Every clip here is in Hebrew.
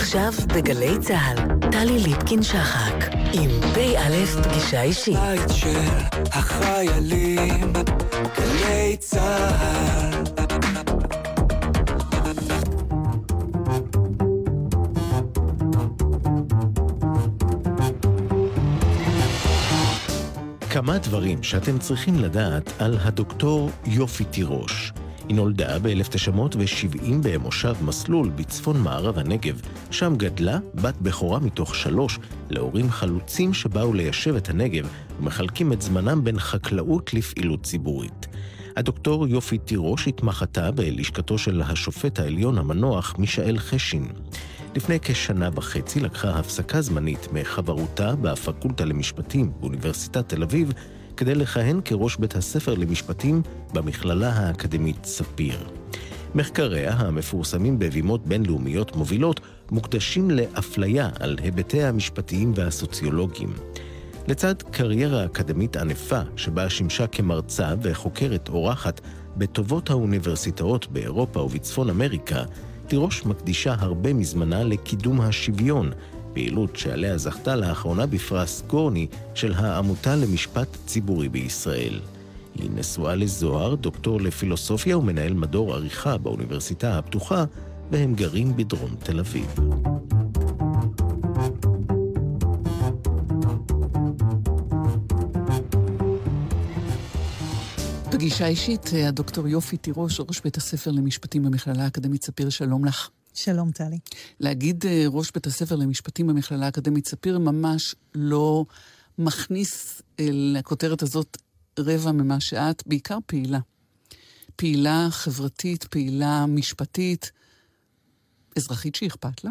עכשיו בגלי צה"ל, טלי ליפקין-שחק, עם פ"א פגישה אישית. בית של החיילים, גלי צה"ל. כמה דברים שאתם צריכים לדעת על הדוקטור יופי תירוש. היא נולדה ב-1970 במושב מסלול בצפון מערב הנגב. שם גדלה בת בכורה מתוך שלוש להורים חלוצים שבאו ליישב את הנגב ומחלקים את זמנם בין חקלאות לפעילות ציבורית. הדוקטור יופי תירוש התמחתה בלשכתו של השופט העליון המנוח מישאל חשין. לפני כשנה וחצי לקחה הפסקה זמנית מחברותה בפקולטה למשפטים באוניברסיטת תל אביב כדי לכהן כראש בית הספר למשפטים במכללה האקדמית ספיר. מחקריה, המפורסמים בבימות בינלאומיות מובילות, מוקדשים לאפליה על היבטיה המשפטיים והסוציולוגיים. לצד קריירה אקדמית ענפה, שבה שימשה כמרצה וחוקרת אורחת בטובות האוניברסיטאות באירופה ובצפון אמריקה, תירוש מקדישה הרבה מזמנה לקידום השוויון, פעילות שעליה זכתה לאחרונה בפרס גורני של העמותה למשפט ציבורי בישראל. היא נשואה לזוהר, דוקטור לפילוסופיה ומנהל מדור עריכה באוניברסיטה הפתוחה, והם גרים בדרום תל אביב. פגישה אישית, הדוקטור יופי תירוש, ראש בית הספר למשפטים במכללה האקדמית ספיר, שלום לך. שלום, טלי. להגיד אה, ראש בית הספר למשפטים במכללה האקדמית ספיר ממש לא מכניס אל הכותרת הזאת רבע ממה שאת, בעיקר פעילה. פעילה חברתית, פעילה משפטית, אזרחית שאכפת לה?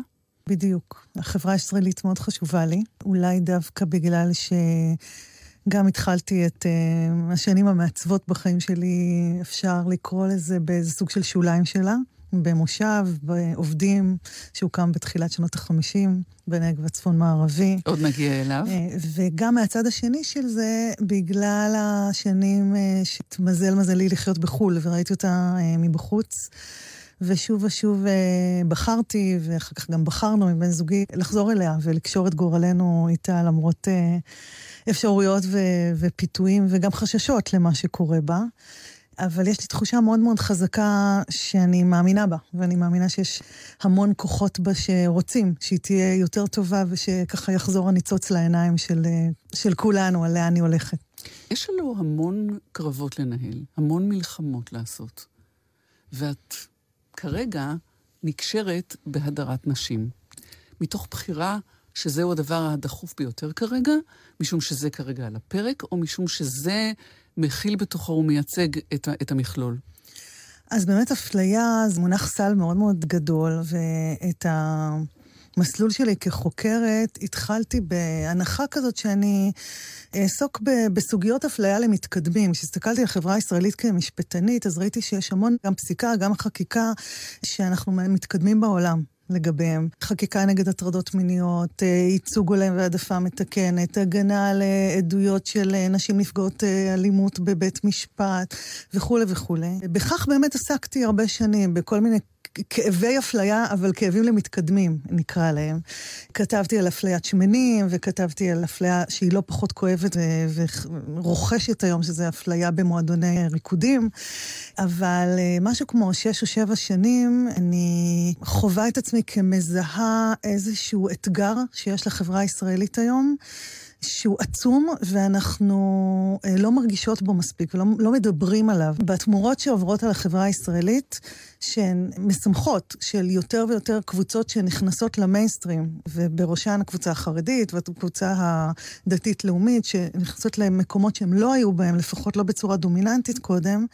בדיוק. החברה הישראלית מאוד חשובה לי, אולי דווקא בגלל שגם התחלתי את uh, השנים המעצבות בחיים שלי, אפשר לקרוא לזה באיזה סוג של שוליים שלה. במושב, בעובדים, שהוקם בתחילת שנות ה-50, בנגב הצפון מערבי. עוד נגיע אליו. אה, וגם מהצד השני של זה, בגלל השנים אה, שהתמזל מזלי לחיות בחו"ל, וראיתי אותה אה, מבחוץ. ושוב ושוב בחרתי, ואחר כך גם בחרנו עם בן זוגי, לחזור אליה ולקשור את גורלנו איתה, למרות אפשרויות ופיתויים וגם חששות למה שקורה בה. אבל יש לי תחושה מאוד מאוד חזקה שאני מאמינה בה, ואני מאמינה שיש המון כוחות בה שרוצים שהיא תהיה יותר טובה ושככה יחזור הניצוץ לעיניים של, של כולנו, על לאן אני הולכת. יש לנו המון קרבות לנהל, המון מלחמות לעשות, ואת כרגע נקשרת בהדרת נשים. מתוך בחירה שזהו הדבר הדחוף ביותר כרגע, משום שזה כרגע על הפרק, או משום שזה מכיל בתוכו ומייצג את, את המכלול? אז באמת אפליה זה מונח סל מאוד מאוד גדול, ואת המסלול שלי כחוקרת התחלתי בהנחה כזאת שאני אעסוק בסוגיות אפליה למתקדמים. כשהסתכלתי על החברה הישראלית כמשפטנית, אז ראיתי שיש המון, גם פסיקה, גם חקיקה, שאנחנו מתקדמים בעולם. לגביהם. חקיקה נגד הטרדות מיניות, אה, ייצוג הולם והעדפה מתקנת, הגנה על אה, עדויות של אה, נשים נפגעות אלימות בבית משפט וכולי וכולי. בכך באמת עסקתי הרבה שנים, בכל מיני כאבי אפליה, אבל כאבים למתקדמים, נקרא להם. כתבתי על אפליית שמנים, וכתבתי על אפליה שהיא לא פחות כואבת ורוכשת היום, שזה אפליה במועדוני ריקודים. אבל אה, משהו כמו שש או שבע שנים, אני חווה את עצמי כמזהה איזשהו אתגר שיש לחברה הישראלית היום. שהוא עצום, ואנחנו אה, לא מרגישות בו מספיק ולא לא מדברים עליו. בתמורות שעוברות על החברה הישראלית, שהן משמחות, של יותר ויותר קבוצות שנכנסות למיינסטרים, ובראשן הקבוצה החרדית והקבוצה הדתית-לאומית, שנכנסות למקומות שהם לא היו בהם, לפחות לא בצורה דומיננטית קודם,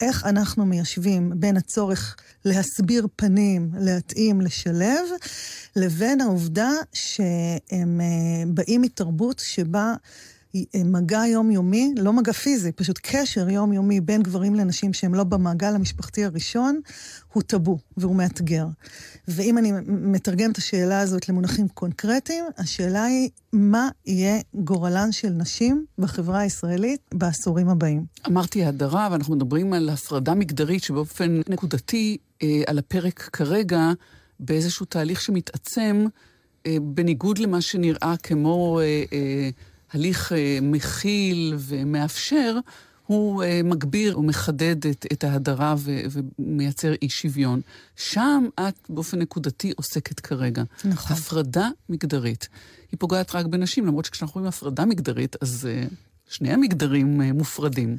איך אנחנו מיישבים בין הצורך להסביר פנים, להתאים, לשלב, לבין העובדה שהם אה, באים מתרבות שבה מגע יומיומי, לא מגע פיזי, פשוט קשר יומיומי בין גברים לנשים שהם לא במעגל המשפחתי הראשון, הוא טאבו והוא מאתגר. ואם אני מתרגם את השאלה הזאת למונחים קונקרטיים, השאלה היא, מה יהיה גורלן של נשים בחברה הישראלית בעשורים הבאים? אמרתי הדרה, ואנחנו מדברים על הפרדה מגדרית שבאופן נקודתי אה, על הפרק כרגע, באיזשהו תהליך שמתעצם, אה, בניגוד למה שנראה כמו אה, אה, הליך אה, מכיל ומאפשר, הוא אה, מגביר ומחדד את, את ההדרה ו, ומייצר אי שוויון. שם את באופן נקודתי עוסקת כרגע. נכון. הפרדה מגדרית. היא פוגעת רק בנשים, למרות שכשאנחנו רואים הפרדה מגדרית, אז אה, שני המגדרים מופרדים.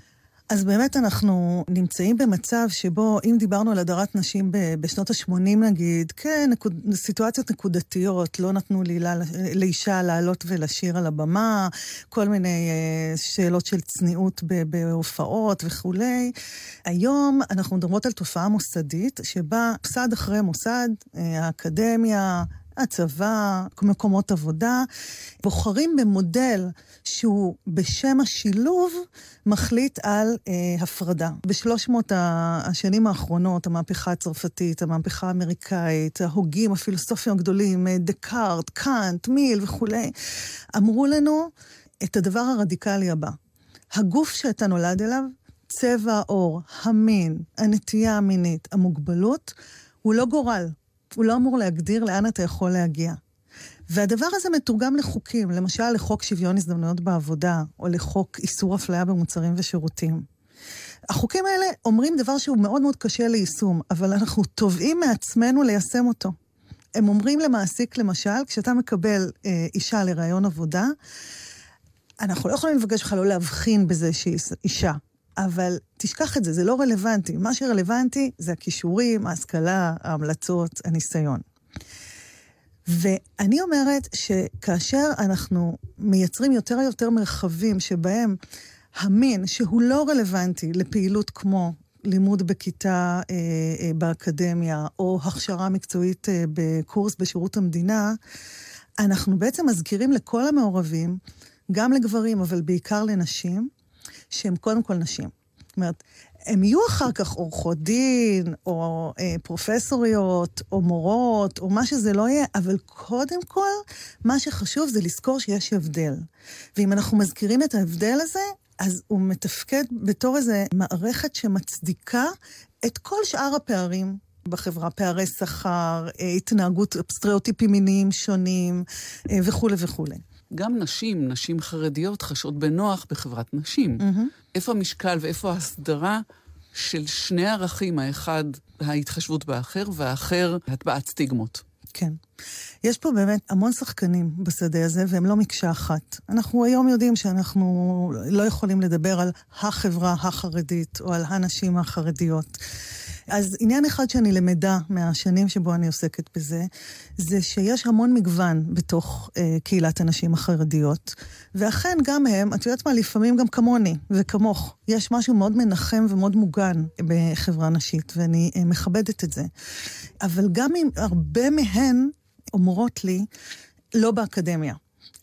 אז באמת אנחנו נמצאים במצב שבו, אם דיברנו על הדרת נשים בשנות ה-80 נגיד, כן, נקוד, סיטואציות נקודתיות, לא נתנו לי, לא, לאישה לעלות ולשיר על הבמה, כל מיני אה, שאלות של צניעות בהופעות וכולי. היום אנחנו מדברות על תופעה מוסדית, שבה מוסד אחרי מוסד, אה, האקדמיה, הצבא, מקומות עבודה, בוחרים במודל שהוא בשם השילוב מחליט על אה, הפרדה. בשלוש מאות השנים האחרונות, המהפכה הצרפתית, המהפכה האמריקאית, ההוגים, הפילוסופים הגדולים, אה, דקארט, קאנט, מיל וכולי, אמרו לנו את הדבר הרדיקלי הבא: הגוף שאתה נולד אליו, צבע העור, המין, הנטייה המינית, המוגבלות, הוא לא גורל. הוא לא אמור להגדיר לאן אתה יכול להגיע. והדבר הזה מתורגם לחוקים, למשל לחוק שוויון הזדמנויות בעבודה, או לחוק איסור אפליה במוצרים ושירותים. החוקים האלה אומרים דבר שהוא מאוד מאוד קשה ליישום, אבל אנחנו תובעים מעצמנו ליישם אותו. הם אומרים למעסיק, למשל, כשאתה מקבל אה, אישה לראיון עבודה, אנחנו לא יכולים לבקש לך לא להבחין בזה שהיא אישה. אבל תשכח את זה, זה לא רלוונטי. מה שרלוונטי זה הכישורים, ההשכלה, ההמלצות, הניסיון. ואני אומרת שכאשר אנחנו מייצרים יותר ויותר מרחבים שבהם המין, שהוא לא רלוונטי לפעילות כמו לימוד בכיתה אה, אה, באקדמיה, או הכשרה מקצועית אה, בקורס בשירות המדינה, אנחנו בעצם מזכירים לכל המעורבים, גם לגברים, אבל בעיקר לנשים, שהן קודם כל נשים. זאת אומרת, הם יהיו אחר כך עורכות דין, או אה, פרופסוריות, או מורות, או מה שזה לא יהיה, אבל קודם כל, מה שחשוב זה לזכור שיש הבדל. ואם אנחנו מזכירים את ההבדל הזה, אז הוא מתפקד בתור איזו מערכת שמצדיקה את כל שאר הפערים בחברה, פערי שכר, אה, התנהגות, סטריאוטיפים מיניים שונים אה, וכולי וכולי. גם נשים, נשים חרדיות, חשות בנוח בחברת נשים. Mm-hmm. איפה המשקל ואיפה ההסדרה של שני ערכים, האחד, ההתחשבות באחר, והאחר, הטבעת סטיגמות. כן. יש פה באמת המון שחקנים בשדה הזה, והם לא מקשה אחת. אנחנו היום יודעים שאנחנו לא יכולים לדבר על החברה החרדית או על הנשים החרדיות. אז עניין אחד שאני למדה מהשנים שבו אני עוסקת בזה, זה שיש המון מגוון בתוך אה, קהילת הנשים החרדיות, ואכן גם הם, את יודעת מה, לפעמים גם כמוני וכמוך, יש משהו מאוד מנחם ומאוד מוגן בחברה נשית, ואני אה, מכבדת את זה. אבל גם אם הרבה מהן אומרות לי, לא באקדמיה,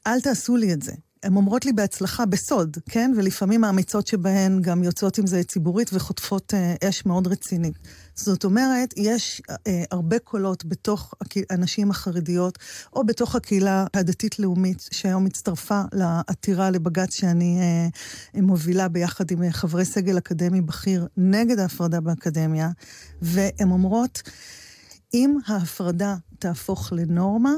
אל תעשו לי את זה. הן אומרות לי בהצלחה בסוד, כן? ולפעמים האמיצות שבהן גם יוצאות עם זה ציבורית וחוטפות אה, אש מאוד רצינית. זאת אומרת, יש אה, הרבה קולות בתוך הנשים החרדיות, או בתוך הקהילה הדתית-לאומית, שהיום הצטרפה לעתירה לבג"ץ שאני אה, מובילה ביחד עם אה, חברי סגל אקדמי בכיר נגד ההפרדה באקדמיה, והן אומרות, אם ההפרדה תהפוך לנורמה,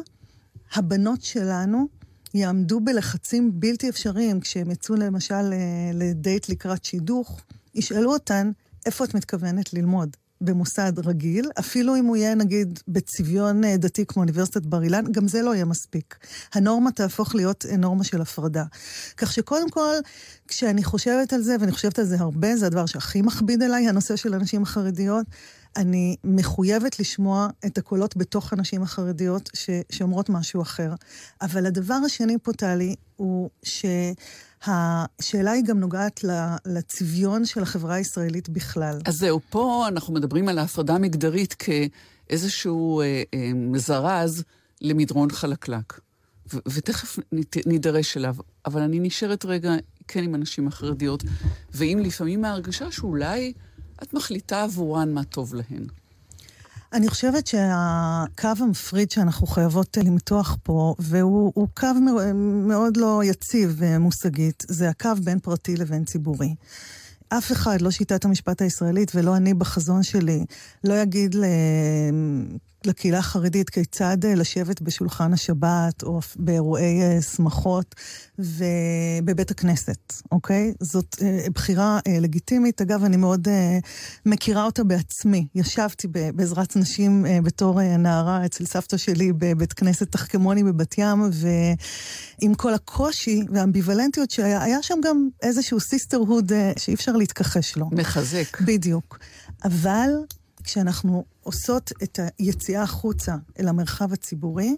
הבנות שלנו יעמדו בלחצים בלתי אפשריים כשהם יצאו למשל אה, לדייט לקראת שידוך, ישאלו אותן, איפה את מתכוונת ללמוד? במוסד רגיל, אפילו אם הוא יהיה נגיד בצביון אה, דתי כמו אוניברסיטת בר אילן, גם זה לא יהיה מספיק. הנורמה תהפוך להיות אה, נורמה של הפרדה. כך שקודם כל, כשאני חושבת על זה, ואני חושבת על זה הרבה, זה הדבר שהכי מכביד עליי, הנושא של הנשים החרדיות, אני מחויבת לשמוע את הקולות בתוך הנשים החרדיות ש, שאומרות משהו אחר. אבל הדבר השני פה, טלי, הוא שהשאלה היא גם נוגעת לצביון של החברה הישראלית בכלל. אז זהו, פה אנחנו מדברים על ההפרדה המגדרית כאיזשהו אה, אה, מזרז למדרון חלקלק. ו- ותכף נידרש אליו, אבל אני נשארת רגע כן עם הנשים החרדיות, ועם לפעמים ההרגשה שאולי... את מחליטה עבורן מה טוב להן. אני חושבת שהקו המפריד שאנחנו חייבות למתוח פה, והוא קו מאוד לא יציב מושגית, זה הקו בין פרטי לבין ציבורי. אף אחד, לא שיטת המשפט הישראלית ולא אני בחזון שלי, לא יגיד לקהילה החרדית כיצד אה, לשבת בשולחן השבת או באירועי אה, שמחות ובבית הכנסת, אוקיי? זאת אה, בחירה לגיטימית. אגב, אני מאוד מכירה אותה בעצמי. ישבתי בעזרת נשים בתור נערה אצל סבתא שלי בבית כנסת תחכמוני בבת ים, ועם כל הקושי והאמביוולנטיות שהיה, היה שם גם איזשהו sisterhood שאי אפשר להתכחש לו. מחזק. בדיוק. אבל כשאנחנו עושות את היציאה החוצה אל המרחב הציבורי,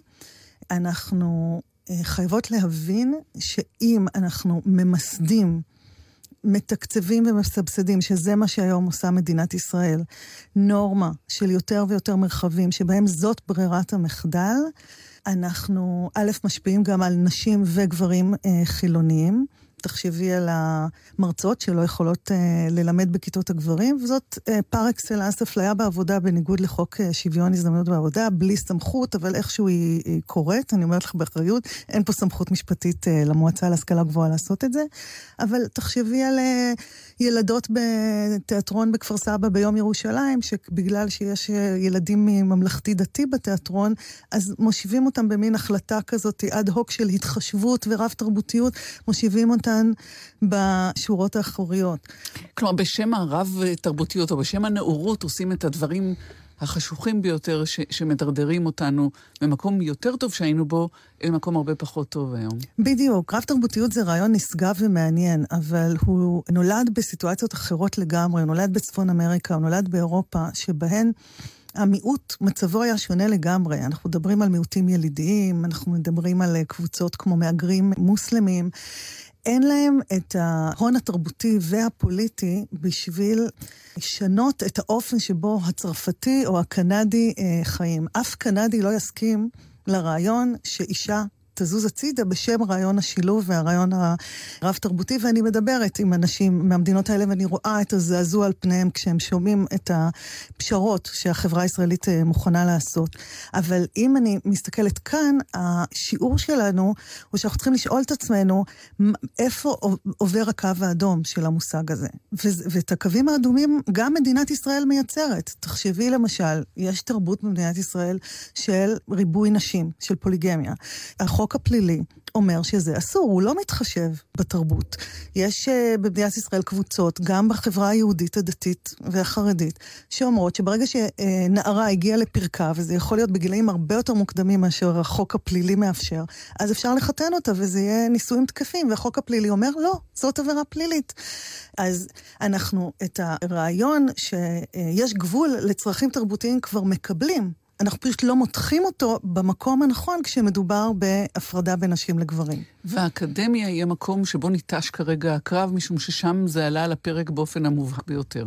אנחנו אה, חייבות להבין שאם אנחנו ממסדים, מתקצבים ומסבסדים, שזה מה שהיום עושה מדינת ישראל, נורמה של יותר ויותר מרחבים, שבהם זאת ברירת המחדל, אנחנו א', משפיעים גם על נשים וגברים אה, חילוניים. תחשבי על המרצות שלא יכולות uh, ללמד בכיתות הגברים, וזאת uh, פר אקסלנס אפליה בעבודה בניגוד לחוק uh, שוויון הזדמנות בעבודה, בלי סמכות, אבל איכשהו היא, היא קורית, אני אומרת לך באחריות, אין פה סמכות משפטית uh, למועצה להשכלה גבוהה לעשות את זה, אבל תחשבי על uh, ילדות בתיאטרון בכפר סבא ביום ירושלים, שבגלל שיש uh, ילדים מממלכתי דתי בתיאטרון, אז מושיבים אותם במין החלטה כזאת אד הוק של התחשבות ורב תרבותיות, מושיבים אותם כאן בשורות האחוריות. כלומר, בשם הרב-תרבותיות או בשם הנאורות עושים את הדברים החשוכים ביותר ש- שמדרדרים אותנו ממקום יותר טוב שהיינו בו, אל מקום הרבה פחות טוב היום. בדיוק. רב-תרבותיות זה רעיון נשגב ומעניין, אבל הוא נולד בסיטואציות אחרות לגמרי. הוא נולד בצפון אמריקה, הוא נולד באירופה, שבהן... המיעוט, מצבו היה שונה לגמרי. אנחנו מדברים על מיעוטים ילידיים, אנחנו מדברים על קבוצות כמו מהגרים מוסלמים. אין להם את ההון התרבותי והפוליטי בשביל לשנות את האופן שבו הצרפתי או הקנדי אה, חיים. אף קנדי לא יסכים לרעיון שאישה תזוז הצידה בשם רעיון השילוב והרעיון הרב-תרבותי, ואני מדברת עם אנשים מהמדינות האלה ואני רואה את הזעזוע על פניהם כשהם שומעים את הפשרות שהחברה הישראלית אה, מוכנה לעשות. אבל אם אני מסתכלת כאן, השיעור שלנו הוא שאנחנו צריכים לשאול את עצמנו איפה עובר הקו האדום של המושג הזה. ואת הקווים האדומים גם מדינת ישראל מייצרת. תחשבי למשל, יש תרבות במדינת ישראל של ריבוי נשים, של פוליגמיה. החוק החוק הפלילי אומר שזה אסור, הוא לא מתחשב בתרבות. יש uh, במדינת ישראל קבוצות, גם בחברה היהודית הדתית והחרדית, שאומרות שברגע שנערה הגיעה לפרקה, וזה יכול להיות בגילאים הרבה יותר מוקדמים מאשר החוק הפלילי מאפשר, אז אפשר לחתן אותה וזה יהיה נישואים תקפים, והחוק הפלילי אומר, לא, זאת עבירה פלילית. אז אנחנו את הרעיון שיש גבול לצרכים תרבותיים כבר מקבלים. אנחנו פשוט לא מותחים אותו במקום הנכון כשמדובר בהפרדה בין נשים לגברים. והאקדמיה היא המקום שבו ניטש כרגע הקרב, משום ששם זה עלה על הפרק באופן המובהק ביותר.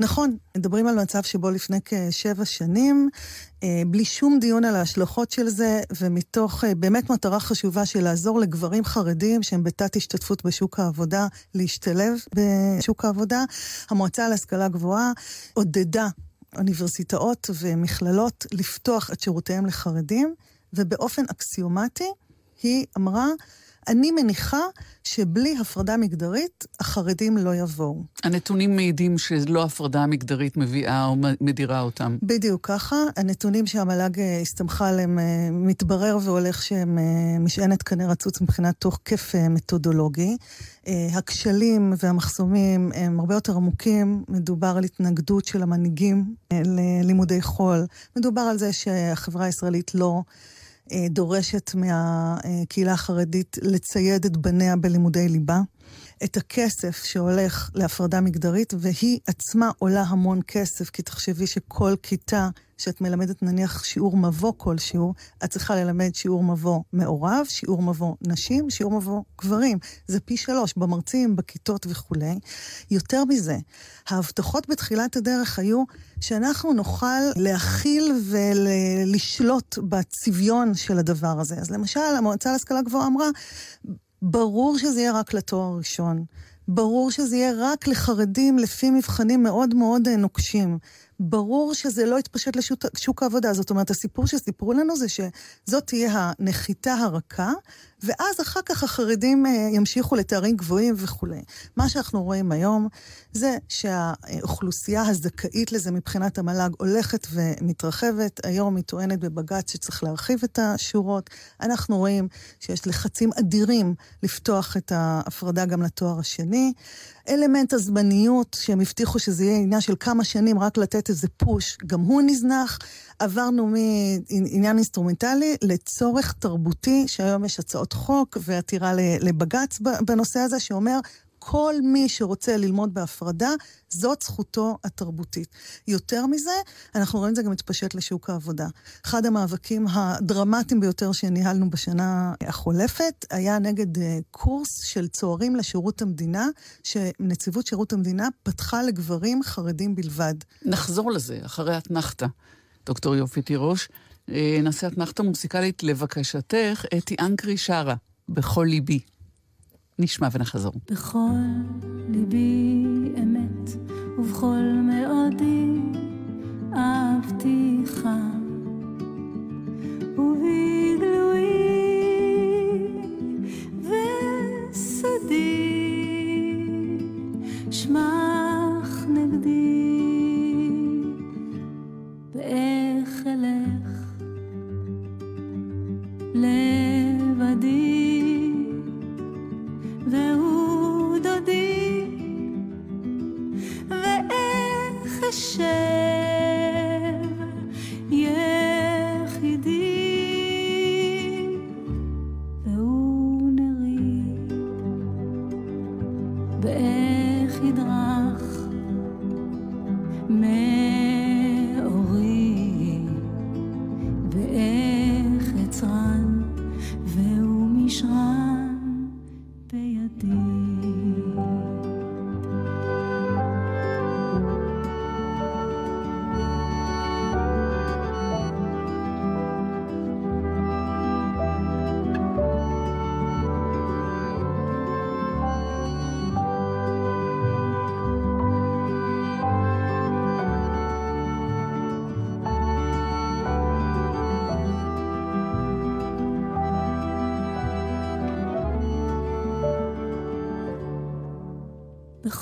נכון, מדברים על מצב שבו לפני כשבע שנים, אה, בלי שום דיון על ההשלכות של זה, ומתוך אה, באמת מטרה חשובה של לעזור לגברים חרדים שהם בתת השתתפות בשוק העבודה, להשתלב בשוק העבודה, המועצה להשכלה גבוהה עודדה אוניברסיטאות ומכללות לפתוח את שירותיהם לחרדים, ובאופן אקסיומטי היא אמרה, אני מניחה שבלי הפרדה מגדרית, החרדים לא יבואו. הנתונים מעידים שלא הפרדה מגדרית מביאה או מדירה אותם. בדיוק ככה. הנתונים שהמל"ג אה, הסתמכה עליהם, אה, מתברר והולך שהם אה, משענת קנה רצוץ מבחינת תוקף מתודולוגי. הכשלים והמחסומים הם הרבה יותר עמוקים. מדובר על התנגדות של המנהיגים ללימודי חול. מדובר על זה שהחברה הישראלית לא... אה, דורשת מהקהילה החרדית לצייד את בניה בלימודי ליבה. את הכסף שהולך להפרדה מגדרית, והיא עצמה עולה המון כסף, כי תחשבי שכל כיתה שאת מלמדת נניח שיעור מבוא כלשהו, את צריכה ללמד שיעור מבוא מעורב, שיעור מבוא נשים, שיעור מבוא גברים. זה פי שלוש, במרצים, בכיתות וכולי. יותר מזה, ההבטחות בתחילת הדרך היו שאנחנו נוכל להכיל ולשלוט בצביון של הדבר הזה. אז למשל, המועצה להשכלה גבוהה אמרה, ברור שזה יהיה רק לתואר ראשון. ברור שזה יהיה רק לחרדים לפי מבחנים מאוד מאוד אה, נוקשים. ברור שזה לא יתפשט לשוק העבודה. זאת אומרת, הסיפור שסיפרו לנו זה שזאת תהיה הנחיתה הרכה, ואז אחר כך החרדים אה, ימשיכו לתארים גבוהים וכולי. מה שאנחנו רואים היום זה שהאוכלוסייה הזכאית לזה מבחינת המל"ג הולכת ומתרחבת. היום היא טוענת בבג"ץ שצריך להרחיב את השורות. אנחנו רואים שיש לחצים אדירים לפתוח את ההפרדה גם לתואר השני. אלמנט הזמניות, שהם הבטיחו שזה יהיה עניין של כמה שנים, רק לתת איזה push, גם הוא נזנח. עברנו מעניין אינסטרומנטלי לצורך תרבותי, שהיום יש הצעות חוק ועתירה לבג"ץ בנושא הזה, שאומר, כל מי שרוצה ללמוד בהפרדה, זאת זכותו התרבותית. יותר מזה, אנחנו רואים את זה גם מתפשט לשוק העבודה. אחד המאבקים הדרמטיים ביותר שניהלנו בשנה החולפת היה נגד אה, קורס של צוערים לשירות המדינה, שנציבות שירות המדינה פתחה לגברים חרדים בלבד. נחזור לזה, אחרי אתנחתא. דוקטור יופי תירוש, אה, נעשה אתנחתא מוסיקלית לבקשתך, אתי אנקרי שרה, בכל ליבי. נשמע ונחזור. בכל ליבי אמת, ובכל מאודי אהבתיך.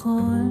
בכל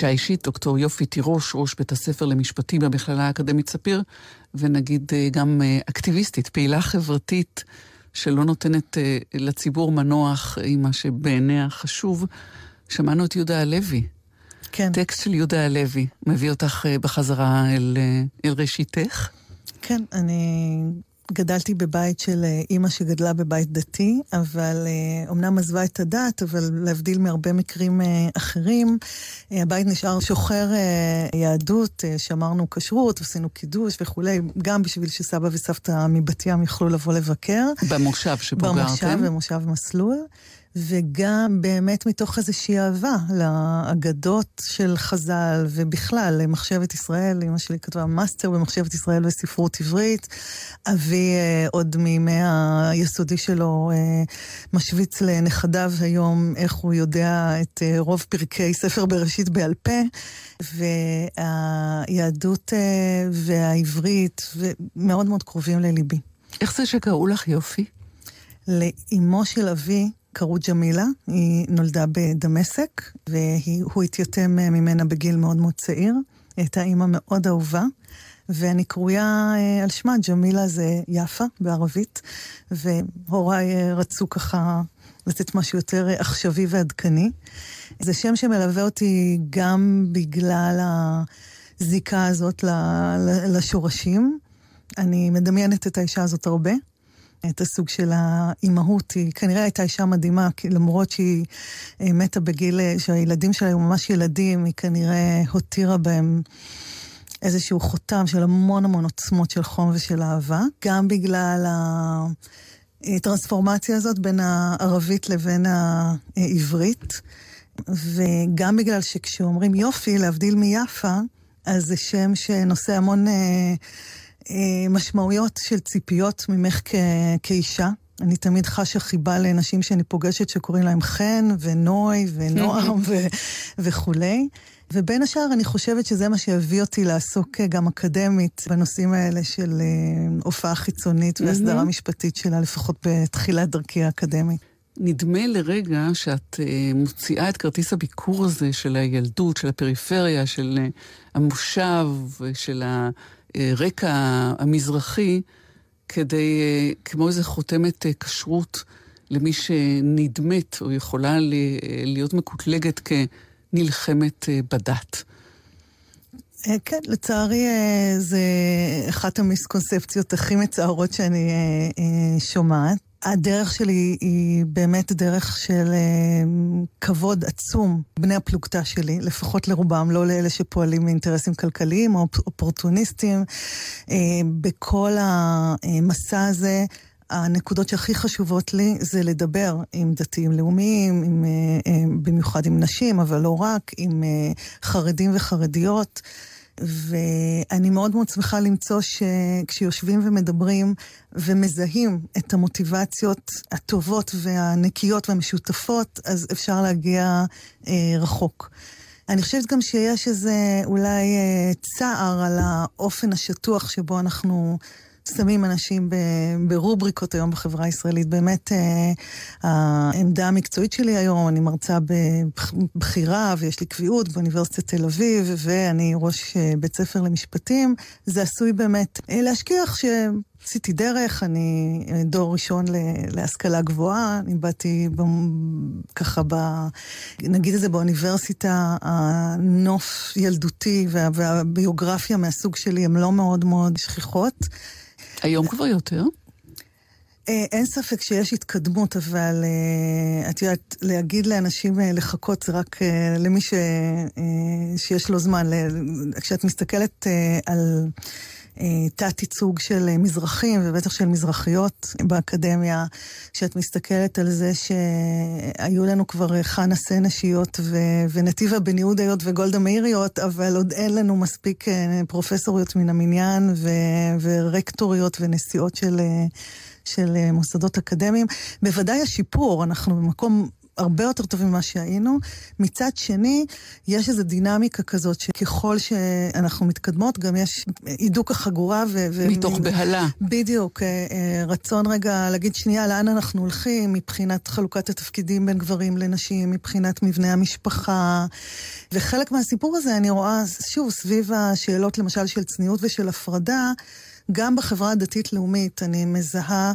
פגישה אישית, דוקטור יופי תירוש, ראש בית הספר למשפטים במכללה האקדמית ספיר, ונגיד אה, גם אה, אקטיביסטית, פעילה חברתית, שלא נותנת אה, לציבור מנוח עם מה שבעיניה חשוב. שמענו את יהודה הלוי. כן. טקסט של יהודה הלוי מביא אותך בחזרה אל, אל ראשיתך. כן, אני גדלתי בבית של אה, אימא שגדלה בבית דתי, אבל אומנם אה, עזבה את הדת, אבל להבדיל מהרבה מקרים אה, אחרים, הבית נשאר שוחר יהדות, שמרנו כשרות, עשינו קידוש וכולי, גם בשביל שסבא וסבתא מבת ים יוכלו לבוא לבקר. במושב שבו גרתם? במושב, במושב מסלול. וגם באמת מתוך איזושהי אהבה לאגדות של חז"ל, ובכלל, למחשבת ישראל, אמא שלי כתבה מאסטר במחשבת ישראל וספרות עברית. אבי, אה, עוד מימי היסודי שלו, אה, משוויץ לנכדיו היום איך הוא יודע את אה, רוב פרקי ספר בראשית בעל פה, והיהדות אה, והעברית, מאוד מאוד קרובים לליבי. איך זה שקראו לך יופי? לאימו של אבי קראו ג'מילה, היא נולדה בדמשק, והוא התייתם ממנה בגיל מאוד מאוד צעיר. היא הייתה אימא מאוד אהובה, ואני קרויה אה, על שמה, ג'מילה זה יפה בערבית, והוריי אה, רצו ככה לתת משהו יותר עכשווי ועדכני. זה שם שמלווה אותי גם בגלל הזיקה הזאת לשורשים. אני מדמיינת את האישה הזאת הרבה. את הסוג של האימהות. היא כנראה הייתה אישה מדהימה, למרות שהיא אה, מתה בגיל, אה, שהילדים שלה היו ממש ילדים, היא כנראה הותירה בהם איזשהו חותם של המון המון עוצמות של חום ושל אהבה. גם בגלל הטרנספורמציה הזאת בין הערבית לבין העברית, וגם בגלל שכשאומרים יופי, להבדיל מיפה, אז זה שם שנושא המון... אה, משמעויות של ציפיות ממך כ- כאישה. אני תמיד חשה חיבה לנשים שאני פוגשת שקוראים להם חן ונוי ונועם ו- וכולי. ובין השאר אני חושבת שזה מה שהביא אותי לעסוק גם אקדמית בנושאים האלה של uh, הופעה חיצונית והסדרה משפטית שלה, לפחות בתחילת דרכי האקדמית. נדמה לרגע שאת מוציאה את כרטיס הביקור הזה של הילדות, של הפריפריה, של המושב, של ה... הרקע המזרחי כדי, אה, כמו איזה חותמת אה, כשרות למי שנדמת או יכולה להיות מקוטלגת כנלחמת אה, בדת. כן, לצערי זה אחת המיסקונספציות הכי מצערות שאני שומעת. הדרך שלי היא באמת דרך של אה, כבוד עצום. בני הפלוגתא שלי, לפחות לרובם, לא לאלה שפועלים מאינטרסים כלכליים או אופורטוניסטים. אה, בכל המסע הזה, הנקודות שהכי חשובות לי זה לדבר עם דתיים לאומיים, עם, אה, במיוחד עם נשים, אבל לא רק, עם חרדים וחרדיות. ואני מאוד מאוד שמחה למצוא שכשיושבים ומדברים ומזהים את המוטיבציות הטובות והנקיות והמשותפות, אז אפשר להגיע אה, רחוק. אני חושבת גם שיש איזה אולי אה, צער על האופן השטוח שבו אנחנו שמים אנשים ברובריקות היום בחברה הישראלית. באמת, אה, העמדה המקצועית שלי היום, אני מרצה בבחירה ויש לי קביעות באוניברסיטת תל אביב, ואני ראש אה, בית ספר למשפטים. זה עשוי באמת אה, להשכיח ש... עשיתי דרך, אני דור ראשון להשכלה גבוהה, אני באתי ב, ככה ב... נגיד את זה באוניברסיטה, הנוף ילדותי וה, והביוגרפיה מהסוג שלי הם לא מאוד מאוד שכיחות. היום כבר יותר? אה, אין ספק שיש התקדמות, אבל אה, את יודעת, להגיד לאנשים אה, לחכות זה רק למי ש, שיש לו זמן. כשאת מסתכלת על... תת-ייצוג של מזרחים ובטח של מזרחיות באקדמיה, כשאת מסתכלת על זה שהיו לנו כבר חנה סנשיות ו- ונתיבה בן יהודיות וגולדה מאיריות, אבל עוד אין לנו מספיק פרופסוריות מן המניין ו- ורקטוריות ונשיאות של, של מוסדות אקדמיים. בוודאי השיפור, אנחנו במקום הרבה יותר טובים ממה שהיינו. מצד שני, יש איזו דינמיקה כזאת שככל שאנחנו מתקדמות, גם יש הידוק החגורה ו... ו- מתוך בהלה. בדיוק, אה, אה, רצון רגע להגיד שנייה לאן אנחנו הולכים מבחינת חלוקת התפקידים בין גברים לנשים, מבחינת מבנה המשפחה. וחלק מהסיפור הזה אני רואה, שוב, סביב השאלות למשל של צניעות ושל הפרדה, גם בחברה הדתית-לאומית אני מזהה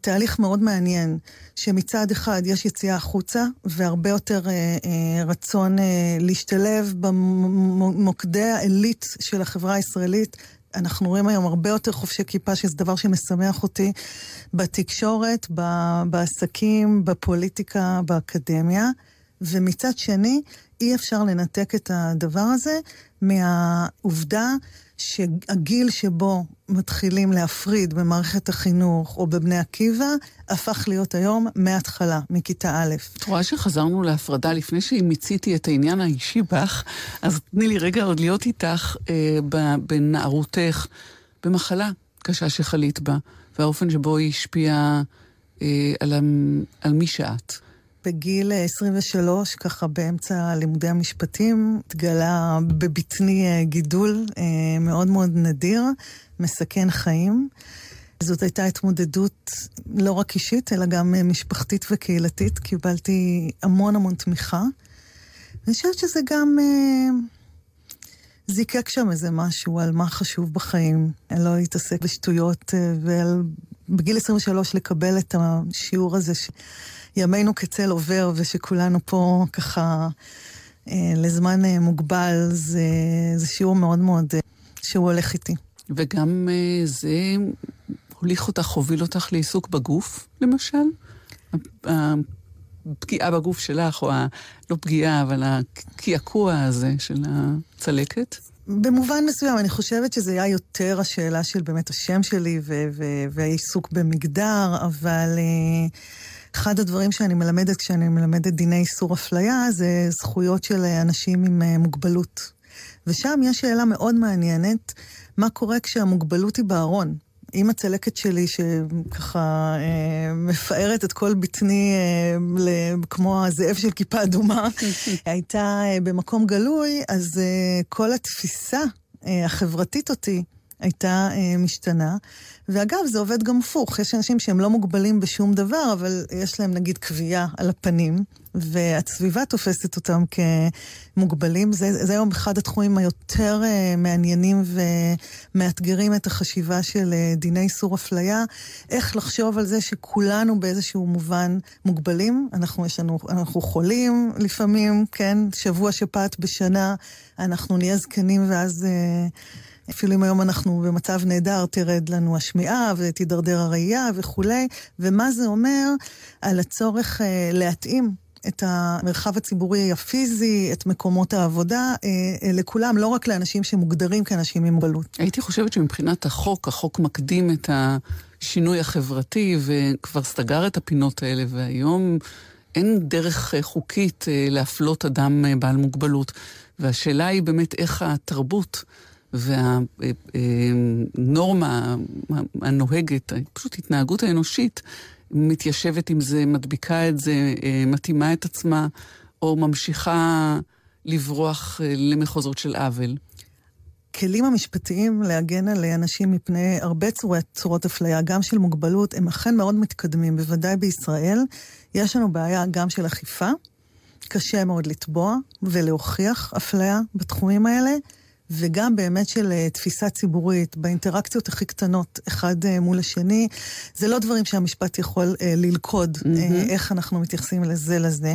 תהליך מאוד מעניין, שמצד אחד יש יציאה החוצה והרבה יותר אה, אה, רצון אה, להשתלב במוקדי העילית של החברה הישראלית. אנחנו רואים היום הרבה יותר חובשי כיפה, שזה דבר שמשמח אותי בתקשורת, בעסקים, בפוליטיקה, באקדמיה. ומצד שני, אי אפשר לנתק את הדבר הזה מהעובדה שהגיל שבו מתחילים להפריד במערכת החינוך או בבני עקיבא, הפך להיות היום מההתחלה, מכיתה א'. את רואה שחזרנו להפרדה לפני שמיציתי את העניין האישי בך, אז תני לי רגע עוד להיות איתך אה, בנערותך, במחלה קשה שחלית בה, והאופן שבו היא השפיעה אה, על, על מי שאת. בגיל 23, ככה באמצע לימודי המשפטים, התגלה בבטני אה, גידול אה, מאוד מאוד נדיר, מסכן חיים. זאת הייתה התמודדות לא רק אישית, אלא גם אה, משפחתית וקהילתית. קיבלתי המון המון תמיכה. אני חושבת שזה גם אה, זיקק שם איזה משהו על מה חשוב בחיים, לא להתעסק בשטויות, אה, ובגיל 23 לקבל את השיעור הזה. ימינו כצל עובר ושכולנו פה ככה אה, לזמן אה, מוגבל, זה, זה שיעור מאוד מאוד אה, שהוא הולך איתי. וגם זה הוליך אותך, הוביל אותך לעיסוק בגוף, למשל? הפגיעה בגוף שלך, או ה... לא פגיעה, אבל הקעקוע הזה של הצלקת? במובן מסוים, אני חושבת שזה היה יותר השאלה של באמת השם שלי והעיסוק במגדר, אבל... Uh, אחד הדברים שאני מלמדת כשאני מלמדת דיני איסור אפליה זה זכויות של אנשים עם אה, מוגבלות. ושם יש שאלה מאוד מעניינת, מה קורה כשהמוגבלות היא בארון? עם הצלקת שלי, שככה אה, מפארת את כל בטני אה, כמו הזאב של כיפה אדומה, הייתה אה, במקום גלוי, אז אה, כל התפיסה אה, החברתית אותי הייתה אה, משתנה. ואגב, זה עובד גם הפוך. יש אנשים שהם לא מוגבלים בשום דבר, אבל יש להם נגיד קביעה על הפנים, והסביבה תופסת אותם כמוגבלים. זה, זה היום אחד התחומים היותר uh, מעניינים ומאתגרים את החשיבה של uh, דיני איסור אפליה. איך לחשוב על זה שכולנו באיזשהו מובן מוגבלים. אנחנו, יש לנו, אנחנו חולים לפעמים, כן? שבוע שפעת בשנה, אנחנו נהיה זקנים ואז... Uh, אפילו אם היום אנחנו במצב נהדר, תרד לנו השמיעה ותידרדר הראייה וכולי, ומה זה אומר על הצורך אה, להתאים את המרחב הציבורי הפיזי, את מקומות העבודה, אה, אה, לכולם, לא רק לאנשים שמוגדרים כאנשים עם מוגבלות. הייתי חושבת שמבחינת החוק, החוק מקדים את השינוי החברתי וכבר סגר את הפינות האלה, והיום אין דרך חוקית להפלות אדם בעל מוגבלות. והשאלה היא באמת איך התרבות... והנורמה הנוהגת, פשוט התנהגות האנושית, מתיישבת עם זה, מדביקה את זה, אה, מתאימה את עצמה, או ממשיכה לברוח אה, למחוזות של עוול. הכלים המשפטיים להגן על אנשים מפני הרבה צורות, צורות אפליה, גם של מוגבלות, הם אכן מאוד מתקדמים, בוודאי בישראל. יש לנו בעיה גם של אכיפה. קשה מאוד לתבוע ולהוכיח אפליה בתחומים האלה. וגם באמת של uh, תפיסה ציבורית, באינטראקציות הכי קטנות, אחד uh, מול השני. זה לא דברים שהמשפט יכול uh, ללכוד, mm-hmm. איך אנחנו מתייחסים לזה לזה.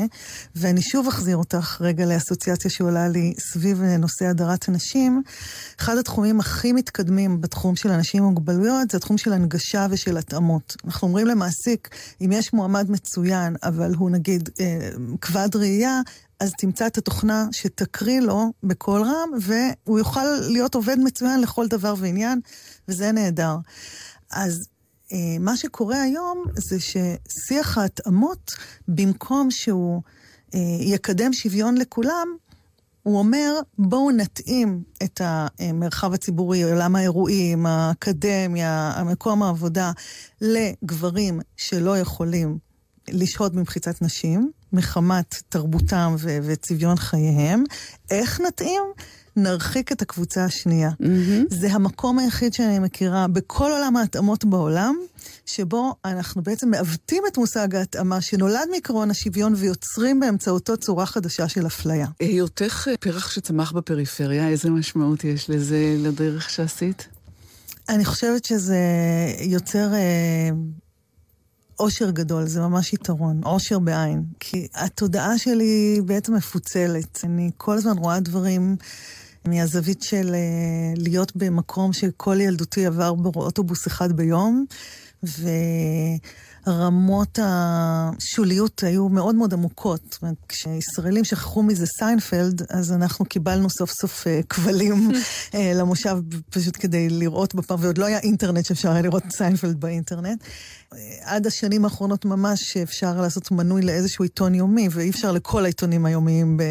ואני שוב אחזיר אותך רגע לאסוציאציה שעולה לי סביב נושא הדרת הנשים. אחד התחומים הכי מתקדמים בתחום של אנשים עם מוגבלויות, זה התחום של הנגשה ושל התאמות. אנחנו אומרים למעסיק, אם יש מועמד מצוין, אבל הוא נגיד כבד ראייה, אז תמצא את התוכנה שתקריא לו בקול רם, והוא יוכל להיות עובד מצוין לכל דבר ועניין, וזה נהדר. אז אה, מה שקורה היום זה ששיח ההתאמות, במקום שהוא אה, יקדם שוויון לכולם, הוא אומר, בואו נתאים את המרחב הציבורי, עולם האירועים, האקדמיה, המקום העבודה, לגברים שלא יכולים לשהות במחיצת נשים, מחמת תרבותם ו- וצביון חייהם. איך נתאים? נרחיק את הקבוצה השנייה. Mm-hmm. זה המקום היחיד שאני מכירה בכל עולם ההתאמות בעולם, שבו אנחנו בעצם מעוותים את מושג ההתאמה שנולד מעקרון השוויון ויוצרים באמצעותו צורה חדשה של אפליה. היותך אה, פרח שצמח בפריפריה, איזה משמעות יש לזה, לדרך שעשית? אני חושבת שזה יוצר אה, עושר גדול, זה ממש יתרון, עושר בעין. כי התודעה שלי בעצם מפוצלת. אני כל הזמן רואה דברים מהזווית של אה, להיות במקום שכל ילדותי עבר באוטובוס אחד ביום, ורמות השוליות היו מאוד מאוד עמוקות. זאת אומרת, כשישראלים שכחו מה זה סיינפלד, אז אנחנו קיבלנו סוף סוף אה, כבלים אה, למושב פשוט כדי לראות בפעם, ועוד לא היה אינטרנט שאפשר היה לראות סיינפלד באינטרנט. אה, עד השנים האחרונות ממש אפשר לעשות מנוי לאיזשהו עיתון יומי, ואי אפשר לכל העיתונים היומיים ב...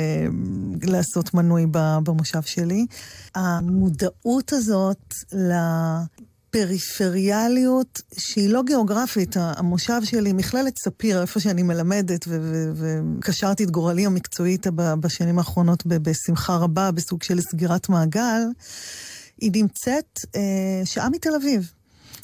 לעשות מנוי במושב שלי. המודעות הזאת ל... פריפריאליות שהיא לא גיאוגרפית. המושב שלי, מכללת ספיר, איפה שאני מלמדת, וקשרתי את גורלי המקצועית בשנים האחרונות בשמחה רבה, בסוג של סגירת מעגל, היא נמצאת אה, שעה מתל אביב.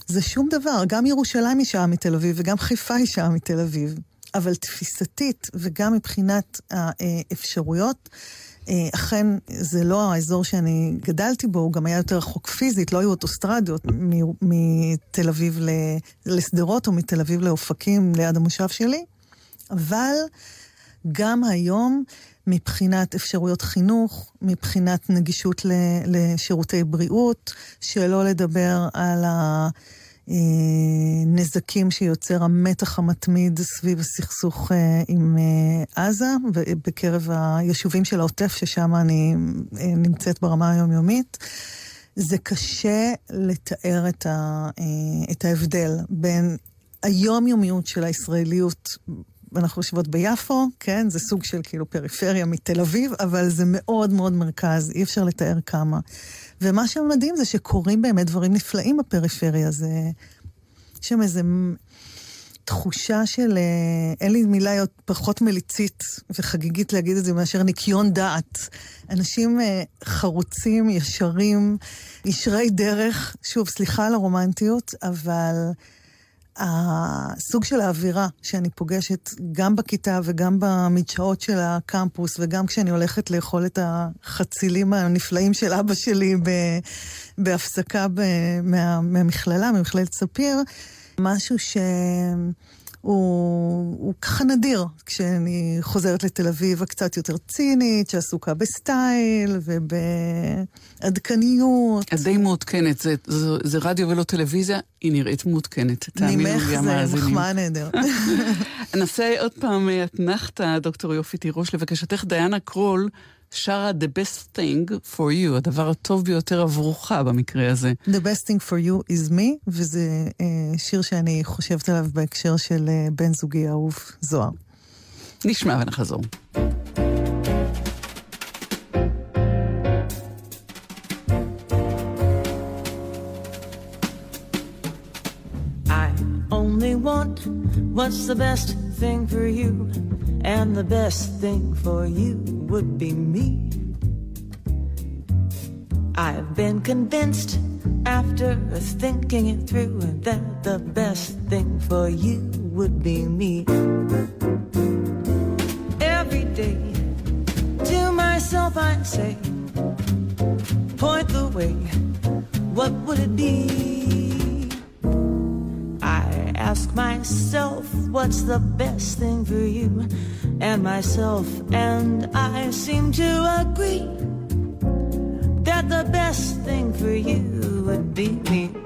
זה שום דבר, גם ירושלים היא שעה מתל אביב וגם חיפה היא שעה מתל אביב. אבל תפיסתית וגם מבחינת האפשרויות, אה, אכן זה לא האזור שאני גדלתי בו, הוא גם היה יותר רחוק פיזית, לא היו אוטוסטרדיות מ- מתל אביב לשדרות או מתל אביב לאופקים ליד המושב שלי, אבל גם היום מבחינת אפשרויות חינוך, מבחינת נגישות לשירותי בריאות, שלא לדבר על ה... אה, נזקים שיוצר המתח המתמיד סביב הסכסוך אה, עם אה, עזה, בקרב היישובים של העוטף, ששם אני נמצאת ברמה היומיומית. זה קשה לתאר את, ה, את ההבדל בין היומיומיות של הישראליות אנחנו יושבות ביפו, כן? זה סוג של כאילו פריפריה מתל אביב, אבל זה מאוד מאוד מרכז, אי אפשר לתאר כמה. ומה שמדהים זה שקורים באמת דברים נפלאים בפריפריה. זה... יש שם איזה תחושה של... אין לי מילה פחות מליצית וחגיגית להגיד את זה מאשר ניקיון דעת. אנשים חרוצים, ישרים, ישרי דרך. שוב, סליחה על הרומנטיות, אבל... הסוג של האווירה שאני פוגשת גם בכיתה וגם במדשאות של הקמפוס, וגם כשאני הולכת לאכול את החצילים הנפלאים של אבא שלי בהפסקה מה, מהמכללה, ממכללת ספיר, משהו ש... הוא, הוא ככה נדיר כשאני חוזרת לתל אביב הקצת יותר צינית, שעסוקה בסטייל ובעדכניות. את די מעודכנת, זה, זה, זה רדיו ולא טלוויזיה, היא נראית מעודכנת. ממך זה מחמאה נהדר. נעשה עוד פעם אתנחתא, דוקטור יופי תירוש, לבקשתך דיאנה קרול. שרה The Best Thing for You, הדבר הטוב ביותר עבורך במקרה הזה. The Best Thing for You is me, וזה uh, שיר שאני חושבת עליו בהקשר של uh, בן זוגי האהוב, זוהר. נשמע ונחזור. Want what's the best thing for you and the best thing for you would be me. I've been convinced after thinking it through that the best thing for you would be me. Every day to myself I say, point the way, what would it be? Myself, what's the best thing for you and myself, and I seem to agree that the best thing for you would be me.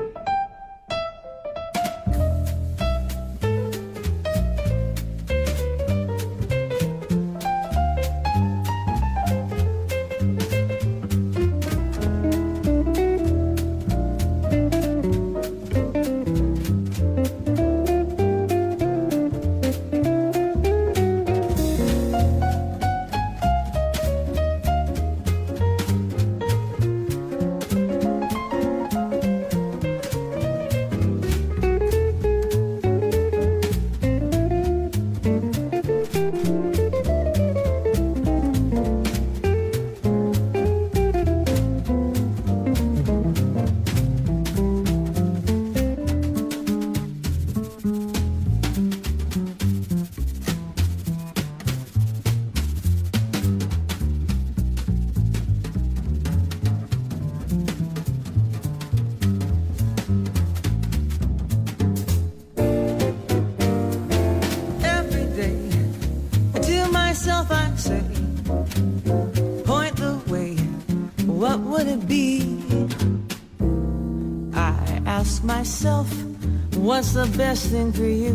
What's the best thing for you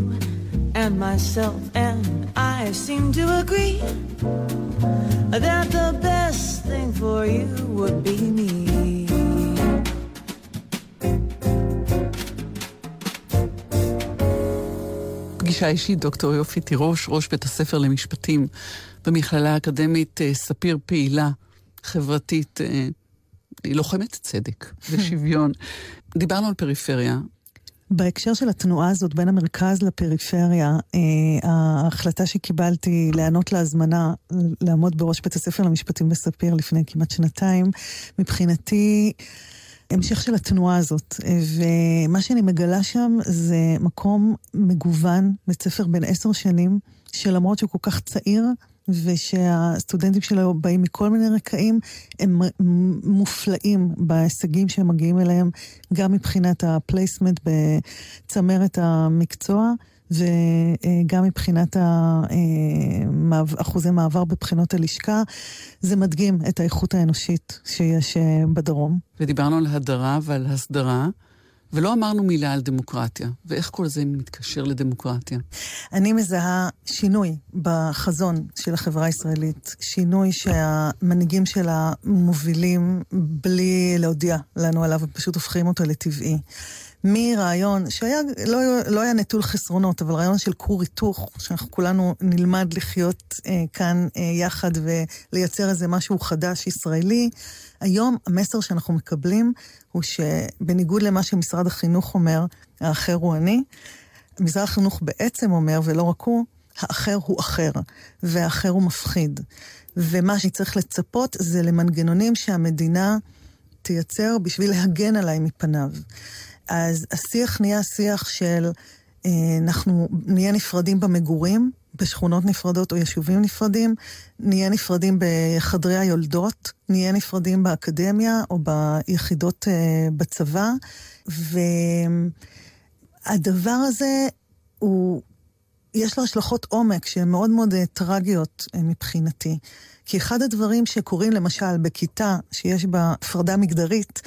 and myself? And I seem to agree that the best thing for you would be me. פגישה אישית, דוקטור יופי תירוש, ראש בית הספר למשפטים במכללה האקדמית אה, ספיר פעילה, חברתית, אה, היא לוחמת צדק ושוויון. דיברנו על פריפריה. בהקשר של התנועה הזאת בין המרכז לפריפריה, אה, ההחלטה שקיבלתי להיענות להזמנה לעמוד בראש בית הספר למשפטים בספיר לפני כמעט שנתיים, מבחינתי המשך של התנועה הזאת. ומה שאני מגלה שם זה מקום מגוון, בית ספר בן עשר שנים, שלמרות שהוא כל כך צעיר, ושהסטודנטים שלו באים מכל מיני רקעים, הם מופלאים בהישגים שהם מגיעים אליהם, גם מבחינת ה placement בצמרת המקצוע. וגם מבחינת אחוזי מעבר בבחינות הלשכה, זה מדגים את האיכות האנושית שיש אה, בדרום. ודיברנו על הדרה ועל הסדרה. ולא אמרנו מילה על דמוקרטיה, ואיך כל זה מתקשר לדמוקרטיה. אני מזהה שינוי בחזון של החברה הישראלית, שינוי שהמנהיגים שלה מובילים בלי להודיע לנו עליו, ופשוט הופכים אותו לטבעי. מרעיון שהיה, לא, לא היה נטול חסרונות, אבל רעיון של כור היתוך, שאנחנו כולנו נלמד לחיות אה, כאן אה, יחד ולייצר איזה משהו חדש ישראלי. היום המסר שאנחנו מקבלים הוא שבניגוד למה שמשרד החינוך אומר, האחר הוא אני, משרד החינוך בעצם אומר, ולא רק הוא, האחר הוא אחר, והאחר הוא מפחיד. ומה שצריך לצפות זה למנגנונים שהמדינה תייצר בשביל להגן עליי מפניו. אז השיח נהיה שיח של אה, אנחנו נהיה נפרדים במגורים, בשכונות נפרדות או יישובים נפרדים, נהיה נפרדים בחדרי היולדות, נהיה נפרדים באקדמיה או ביחידות אה, בצבא, והדבר הזה הוא, יש לו השלכות עומק שהן מאוד מאוד אה, טרגיות מבחינתי. כי אחד הדברים שקורים למשל בכיתה שיש בה הפרדה מגדרית,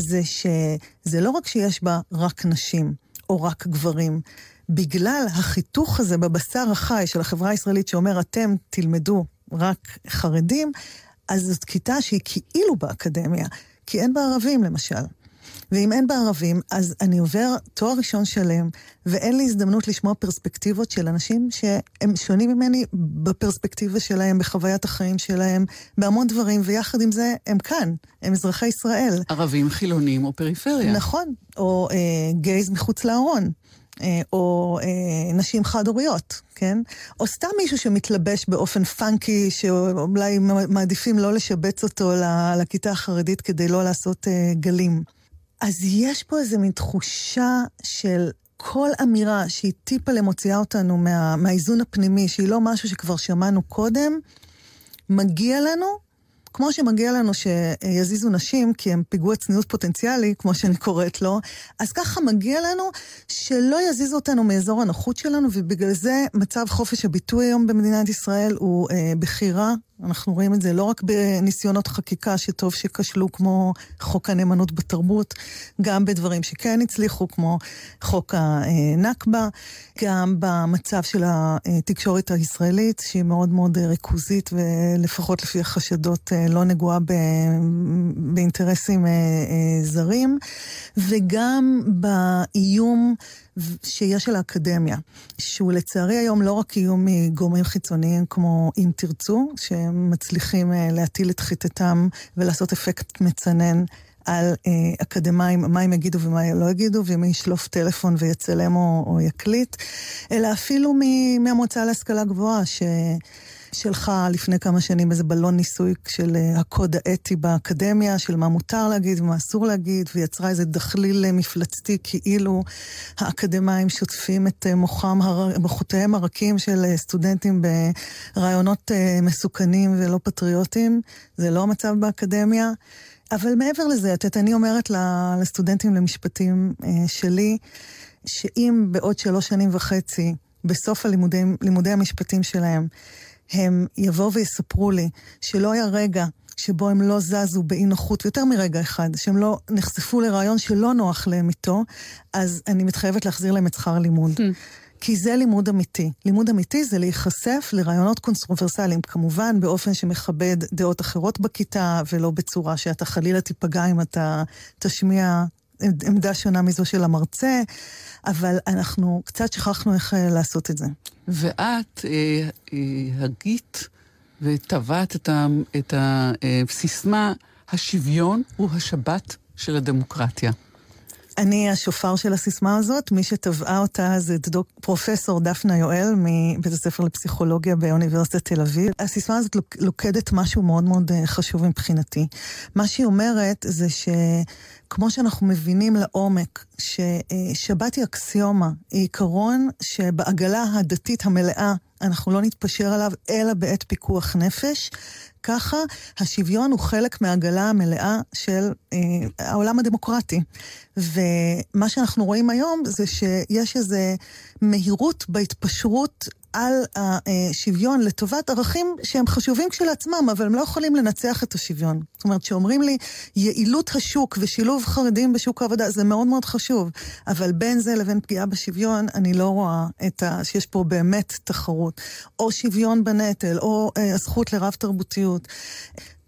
זה שזה לא רק שיש בה רק נשים או רק גברים, בגלל החיתוך הזה בבשר החי של החברה הישראלית שאומר, אתם תלמדו רק חרדים, אז זאת כיתה שהיא כאילו באקדמיה, כי אין בה ערבים למשל. ואם אין בה ערבים, אז אני עובר תואר ראשון שלם, ואין לי הזדמנות לשמוע פרספקטיבות של אנשים שהם שונים ממני בפרספקטיבה שלהם, בחוויית החיים שלהם, בהמון דברים, ויחד עם זה, הם כאן, הם אזרחי ישראל. ערבים, חילונים או פריפריה. נכון, או אה, גייז מחוץ לארון. אה, או אה, נשים חד-הוריות, כן? או סתם מישהו שמתלבש באופן פאנקי, שאולי מעדיפים לא לשבץ אותו לכיתה החרדית כדי לא לעשות אה, גלים. אז יש פה איזה מין תחושה של כל אמירה שהיא טיפה למוציאה אותנו מה, מהאיזון הפנימי, שהיא לא משהו שכבר שמענו קודם, מגיע לנו כמו שמגיע לנו שיזיזו נשים, כי הם פיגוע צניעות פוטנציאלי, כמו שאני קוראת לו, אז ככה מגיע לנו שלא יזיזו אותנו מאזור הנוחות שלנו, ובגלל זה מצב חופש הביטוי היום במדינת ישראל הוא אה, בחירה אנחנו רואים את זה לא רק בניסיונות חקיקה שטוב שכשלו כמו חוק הנאמנות בתרבות, גם בדברים שכן הצליחו כמו חוק הנכבה, גם במצב של התקשורת הישראלית שהיא מאוד מאוד ריכוזית ולפחות לפי החשדות לא נגועה באינטרסים אה, אה, זרים, וגם באיום שיש על האקדמיה, שהוא לצערי היום לא רק איום מגורמים חיצוניים כמו אם תרצו, שמצליחים אה, להטיל את חיטתם ולעשות אפקט מצנן על אה, אקדמאים, מה הם יגידו ומה הם לא יגידו, ומי ישלוף טלפון ויצלם או, או יקליט, אלא אפילו מהמועצה להשכלה גבוהה, ש... שלחה לפני כמה שנים איזה בלון ניסוי של אה, הקוד האתי באקדמיה, של מה מותר להגיד ומה אסור להגיד, ויצרה איזה דחליל אה, מפלצתי כאילו האקדמאים שוטפים את אה, מוחם, מוחותיהם הרכים של סטודנטים ברעיונות מסוכנים ולא פטריוטיים. זה לא המצב באקדמיה. אבל מעבר לזה, את יודעת, אני אומרת לסטודנטים למשפטים שלי, שאם בעוד שלוש שנים וחצי, בסוף הלימודי, לימודי המשפטים שלהם, הם יבואו ויספרו לי שלא היה רגע שבו הם לא זזו באי נוחות, יותר מרגע אחד, שהם לא נחשפו לרעיון שלא נוח להם איתו, אז אני מתחייבת להחזיר להם את שכר הלימוד. Hmm. כי זה לימוד אמיתי. לימוד אמיתי זה להיחשף לרעיונות קונטרוברסליים, כמובן באופן שמכבד דעות אחרות בכיתה, ולא בצורה שאתה חלילה תיפגע אם אתה תשמיע עמדה שונה מזו של המרצה, אבל אנחנו קצת שכחנו איך אה, לעשות את זה. ואת אה, אה, הגית וטבעת את, את הסיסמה, השוויון הוא השבת של הדמוקרטיה. אני השופר של הסיסמה הזאת, מי שטבעה אותה זה דוק, פרופסור דפנה יואל מבית הספר לפסיכולוגיה באוניברסיטת תל אביב. הסיסמה הזאת לוקדת משהו מאוד מאוד אה, חשוב מבחינתי. מה שהיא אומרת זה שכמו שאנחנו מבינים לעומק ששבת היא אקסיומה, היא עיקרון שבעגלה הדתית המלאה אנחנו לא נתפשר עליו אלא בעת פיקוח נפש. ככה השוויון הוא חלק מהעגלה המלאה של אה, העולם הדמוקרטי. ומה שאנחנו רואים היום זה שיש איזו מהירות בהתפשרות על השוויון לטובת ערכים שהם חשובים כשלעצמם, אבל הם לא יכולים לנצח את השוויון. זאת אומרת, כשאומרים לי יעילות השוק ושילוב חרדים בשוק העבודה, זה מאוד מאוד חשוב. אבל בין זה לבין פגיעה בשוויון, אני לא רואה ה... שיש פה באמת תחרות. או שוויון בנטל, או אה, הזכות לרב תרבותיות.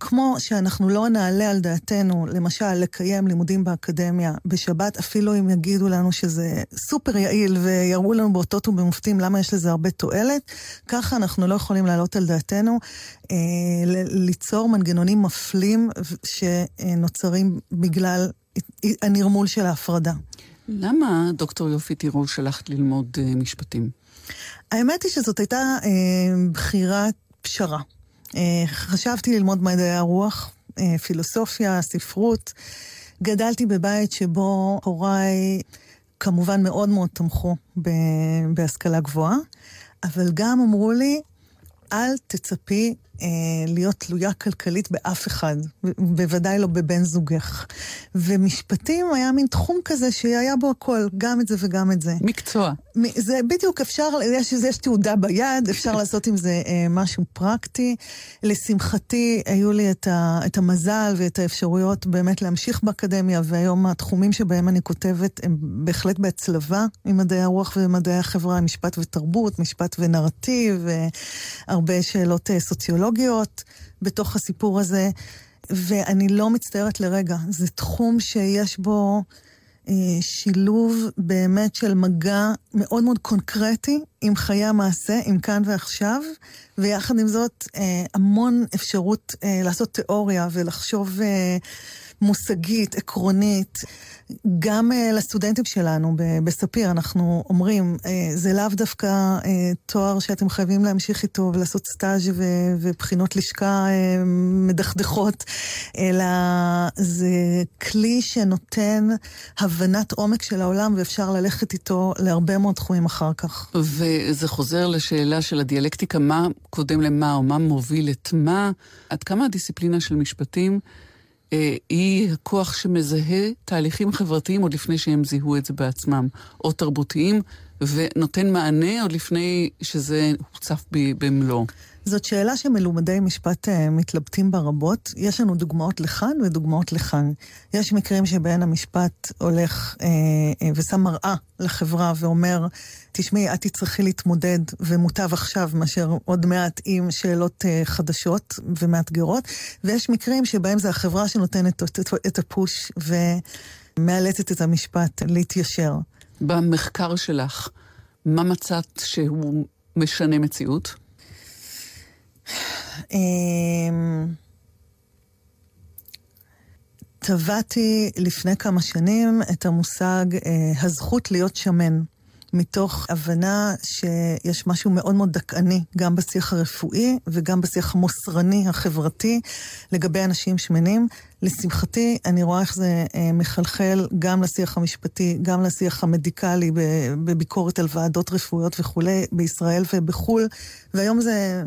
כמו שאנחנו לא נעלה על דעתנו, למשל, לקיים לימודים באקדמיה בשבת, אפילו אם יגידו לנו שזה סופר יעיל ויראו לנו באותות ובמופתים למה יש לזה הרבה תועלת, ככה אנחנו לא יכולים להעלות על דעתנו אה, ליצור מנגנונים מפלים שנוצרים בגלל הנרמול של ההפרדה. למה דוקטור יופי תירוש שלחת ללמוד אה, משפטים? האמת היא שזאת הייתה אה, בחירת פשרה. אה, חשבתי ללמוד מדעי הרוח, אה, פילוסופיה, ספרות. גדלתי בבית שבו הוריי כמובן מאוד מאוד תמכו בהשכלה גבוהה, אבל גם אמרו לי, אל תצפי אה, להיות תלויה כלכלית באף אחד, בוודאי לא בבן זוגך. ומשפטים היה מין תחום כזה שהיה בו הכל, גם את זה וגם את זה. מקצוע. זה בדיוק, אפשר, יש, יש תעודה ביד, אפשר לעשות עם זה אה, משהו פרקטי. לשמחתי, היו לי את, ה, את המזל ואת האפשרויות באמת להמשיך באקדמיה, והיום התחומים שבהם אני כותבת הם בהחלט בהצלבה עם מדעי הרוח ומדעי החברה, משפט ותרבות, משפט ונרטיב, והרבה שאלות אה, סוציולוגיות בתוך הסיפור הזה. ואני לא מצטערת לרגע, זה תחום שיש בו... אה, שילוב באמת של מגע מאוד מאוד קונקרטי עם חיי המעשה, עם כאן ועכשיו, ויחד עם זאת אה, המון אפשרות אה, לעשות תיאוריה ולחשוב מושגית, עקרונית. גם uh, לסטודנטים שלנו בספיר, אנחנו אומרים, uh, זה לאו דווקא uh, תואר שאתם חייבים להמשיך איתו ולעשות סטאז' ובחינות לשכה מדכדכות, אלא זה כלי שנותן הבנת עומק של העולם ואפשר ללכת איתו להרבה מאוד תחומים אחר כך. וזה חוזר לשאלה של הדיאלקטיקה, מה קודם למה או מה מוביל את מה, עד כמה הדיסציפלינה של משפטים אה, היא הכוח שמזהה תהליכים חברתיים עוד לפני שהם זיהו את זה בעצמם, או תרבותיים, ונותן מענה עוד לפני שזה הוצף במלואו. זאת שאלה שמלומדי משפט uh, מתלבטים בה רבות. יש לנו דוגמאות לכאן ודוגמאות לכאן. יש מקרים שבהן המשפט הולך uh, uh, ושם מראה לחברה ואומר, תשמעי, את תצטרכי להתמודד, ומוטב עכשיו מאשר עוד מעט עם שאלות uh, חדשות ומאתגרות. ויש מקרים שבהם זה החברה שנותנת את, את, את הפוש ומאלצת את המשפט להתיישר. במחקר שלך, מה מצאת שהוא משנה מציאות? אמ, טבעתי לפני כמה שנים את המושג אה, הזכות להיות שמן. מתוך הבנה שיש משהו מאוד מאוד דכאני, גם בשיח הרפואי וגם בשיח המוסרני החברתי לגבי אנשים שמנים. לשמחתי, אני רואה איך זה אה, מחלחל גם לשיח המשפטי, גם לשיח המדיקלי, בביקורת על ועדות רפואיות וכולי, בישראל ובחו"ל. והיום זה,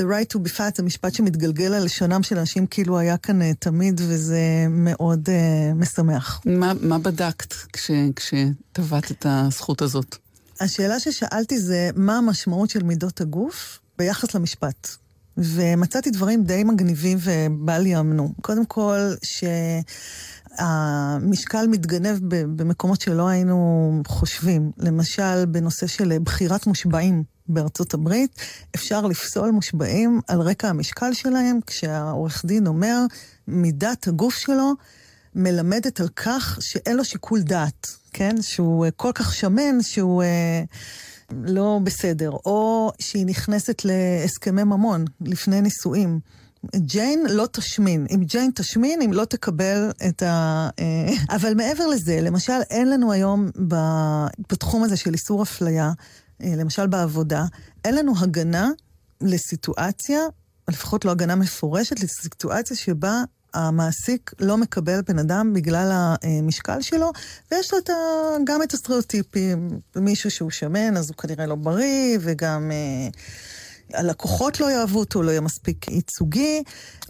the right to be fat, זה משפט שמתגלגל על לשונם של אנשים כאילו היה כאן אה, תמיד, וזה מאוד uh, משמח. מה, מה בדקת כש, כשטבעת את הזכות הזאת? השאלה ששאלתי זה, מה המשמעות של מידות הגוף ביחס למשפט? ומצאתי דברים די מגניבים ובל יאמנו. קודם כל, שהמשקל מתגנב במקומות שלא היינו חושבים. למשל, בנושא של בחירת מושבעים. בארצות הברית, אפשר לפסול מושבעים על רקע המשקל שלהם, כשהעורך דין אומר, מידת הגוף שלו מלמדת על כך שאין לו שיקול דעת, כן? שהוא כל כך שמן שהוא... אה, לא בסדר, או שהיא נכנסת להסכמי ממון לפני נישואים. ג'יין לא תשמין. אם ג'יין תשמין, אם לא תקבל את ה... אה, אבל מעבר לזה, למשל, אין לנו היום בתחום הזה של איסור אפליה, אה, למשל בעבודה, אין לנו הגנה לסיטואציה, לפחות לא הגנה מפורשת, לסיטואציה שבה המעסיק לא מקבל בן אדם בגלל המשקל שלו, ויש לו את ה, גם את הסטריאוטיפים. מישהו שהוא שמן, אז הוא כנראה לא בריא, וגם... אה, הלקוחות לא יאהבו אותו, לא יהיה מספיק ייצוגי.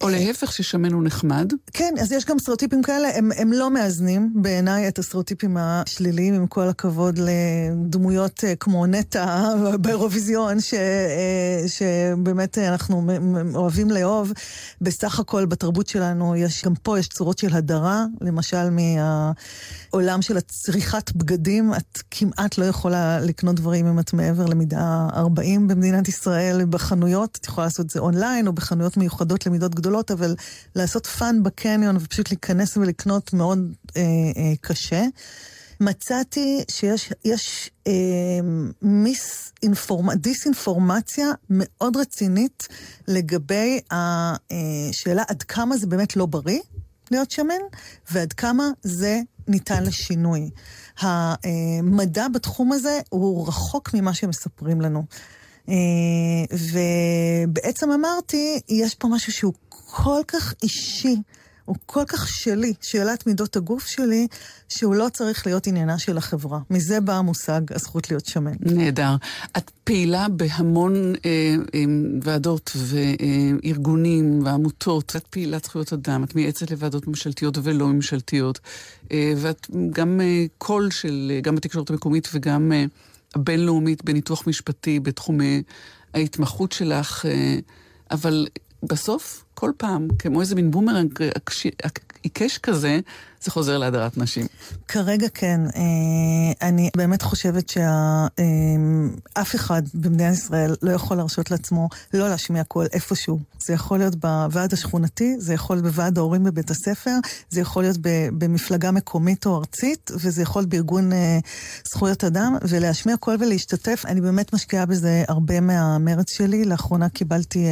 או להפך, ששמן הוא נחמד. כן, אז יש גם סטריאוטיפים כאלה, הם, הם לא מאזנים בעיניי את הסטריאוטיפים השליליים, עם כל הכבוד לדמויות אה, כמו נטע באירוויזיון, ש, אה, שבאמת אנחנו אוהבים לאהוב. בסך הכל בתרבות שלנו, יש, גם פה יש צורות של הדרה, למשל מהעולם של הצריכת בגדים, את כמעט לא יכולה לקנות דברים אם את מעבר למידה 40 במדינת ישראל. בחנויות, את יכולה לעשות את זה אונליין או בחנויות מיוחדות למידות גדולות, אבל לעשות fun בקניון ופשוט להיכנס ולקנות מאוד אה, אה, קשה. מצאתי שיש יש, אה, מיס אינפורמ... דיסאינפורמציה מאוד רצינית לגבי השאלה עד כמה זה באמת לא בריא להיות שמן, ועד כמה זה ניתן לשינוי. המדע בתחום הזה הוא רחוק ממה שמספרים לנו. אה, ובעצם אמרתי, יש פה משהו שהוא כל כך אישי. הוא כל כך שלי, שאלת מידות הגוף שלי, שהוא לא צריך להיות עניינה של החברה. מזה בא המושג הזכות להיות שמן. נהדר. את פעילה בהמון אה, אה, ועדות וארגונים ועמותות. את פעילת זכויות אדם, את מייעצת לוועדות ממשלתיות ולא ממשלתיות. אה, ואת גם אה, קול של, אה, גם בתקשורת המקומית וגם... אה, הבינלאומית בניתוח משפטי בתחומי ההתמחות שלך, אה, אבל בסוף, כל פעם, כמו איזה מין בומרנג עיקש כזה, זה חוזר להדרת נשים. כרגע כן. אה, אני באמת חושבת שאף אה, אחד במדינת ישראל לא יכול להרשות לעצמו לא להשמיע קול איפשהו. זה יכול להיות בוועד השכונתי, זה יכול להיות בוועד ההורים בבית הספר, זה יכול להיות במפלגה מקומית או ארצית, וזה יכול להיות בארגון אה, זכויות אדם, ולהשמיע קול ולהשתתף. אני באמת משקיעה בזה הרבה מהמרץ שלי. לאחרונה קיבלתי...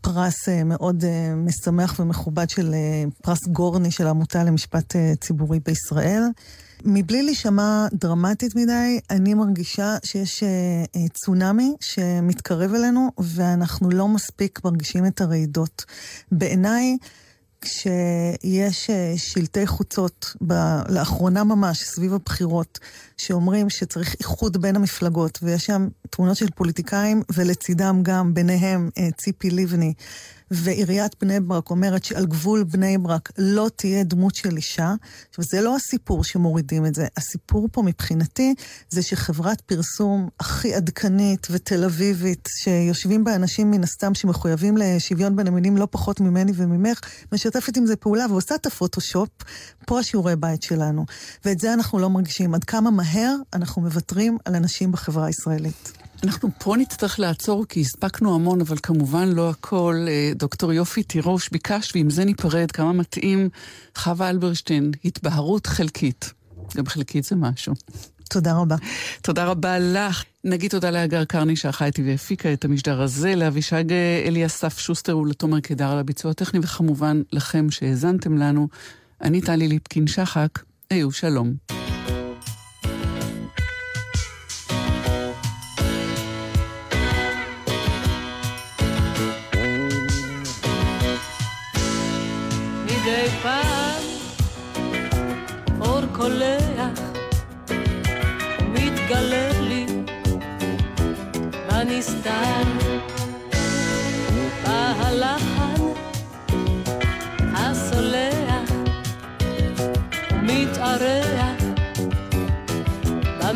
פרס אה, מאוד אה, משמח ומכובד של אה, פרס גורני של העמותה למשפט ציבורי בישראל. מבלי להישמע דרמטית מדי, אני מרגישה שיש צונאמי שמתקרב אלינו ואנחנו לא מספיק מרגישים את הרעידות. בעיניי, כשיש אה, שלטי חוצות, ב- לאחרונה ממש, סביב הבחירות, שאומרים שצריך איחוד בין המפלגות, ויש שם תמונות של פוליטיקאים, ולצידם גם, ביניהם, אה, ציפי לבני, ועיריית בני ברק אומרת שעל גבול בני ברק לא תהיה דמות של אישה. עכשיו, זה לא הסיפור שמורידים את זה. הסיפור פה מבחינתי זה שחברת פרסום הכי עדכנית ותל אביבית, שיושבים בה אנשים מן הסתם שמחויבים לשוויון בין המינים לא פחות ממני וממך, משתפת עם זה פעולה ועושה את הפוטושופ, פה השיעורי בית שלנו. ואת זה אנחנו לא מרגישים. עד כמה מהר אנחנו מוותרים על אנשים בחברה הישראלית. אנחנו פה נצטרך לעצור כי הספקנו המון, אבל כמובן לא הכל. אה, דוקטור יופי תירוש ביקש, ועם זה ניפרד, כמה מתאים, חווה אלברשטיין, התבהרות חלקית. גם חלקית זה משהו. תודה רבה. תודה רבה לך. נגיד תודה לאגר קרני שערכה איתי והפיקה את המשדר הזה, לאבישג אליסף שוסטר ולתומר קידר על הביצוע הטכני, וכמובן לכם שהאזנתם לנו. אני טלי ליפקין-שחק, היו שלום.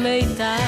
me dá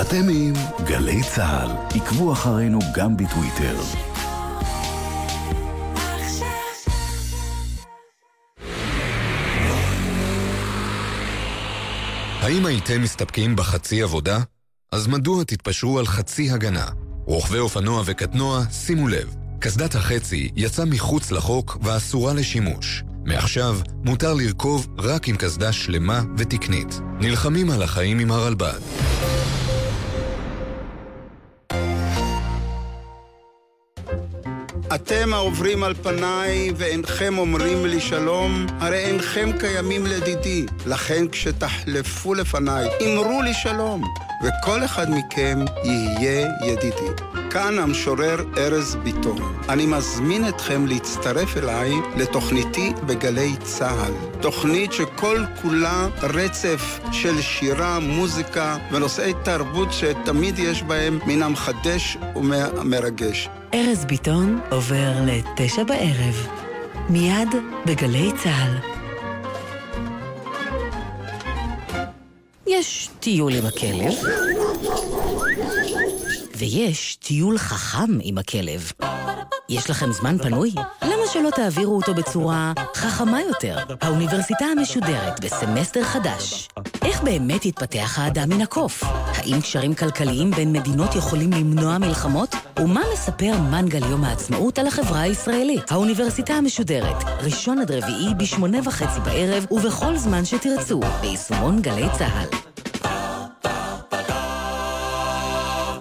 אתם עם גלי צה"ל. עקבו אחרינו גם בטוויטר. האם הייתם מסתפקים בחצי עבודה? אז מדוע תתפשרו על חצי הגנה? רוכבי אופנוע וקטנוע, שימו לב, קסדת החצי יצאה מחוץ לחוק ואסורה לשימוש. מעכשיו מותר לרכוב רק עם קסדה שלמה ותקנית. נלחמים על החיים עם הרלב"ד. אתם העוברים על פניי ואינכם אומרים לי שלום, הרי אינכם קיימים לדידי. לכן כשתחלפו לפניי, אמרו לי שלום, וכל אחד מכם יהיה ידידי. כאן המשורר ארז ביטון. אני מזמין אתכם להצטרף אליי לתוכניתי בגלי צה"ל. תוכנית שכל כולה רצף של שירה, מוזיקה ונושאי תרבות שתמיד יש בהם מן המחדש ומרגש. ארז ביטון עובר לתשע בערב. מיד בגלי צה"ל. יש טיול עם הכלב, ויש טיול חכם עם הכלב. יש לכם זמן פנוי? למה שלא תעבירו אותו בצורה חכמה יותר? האוניברסיטה המשודרת בסמסטר חדש. איך באמת יתפתח האדם מן הקוף? האם קשרים כלכליים בין מדינות יכולים למנוע מלחמות? ומה מספר מנגל יום העצמאות על החברה הישראלית? האוניברסיטה המשודרת, ראשון עד רביעי בשמונה וחצי בערב ובכל זמן שתרצו, ביישומון גלי צה"ל.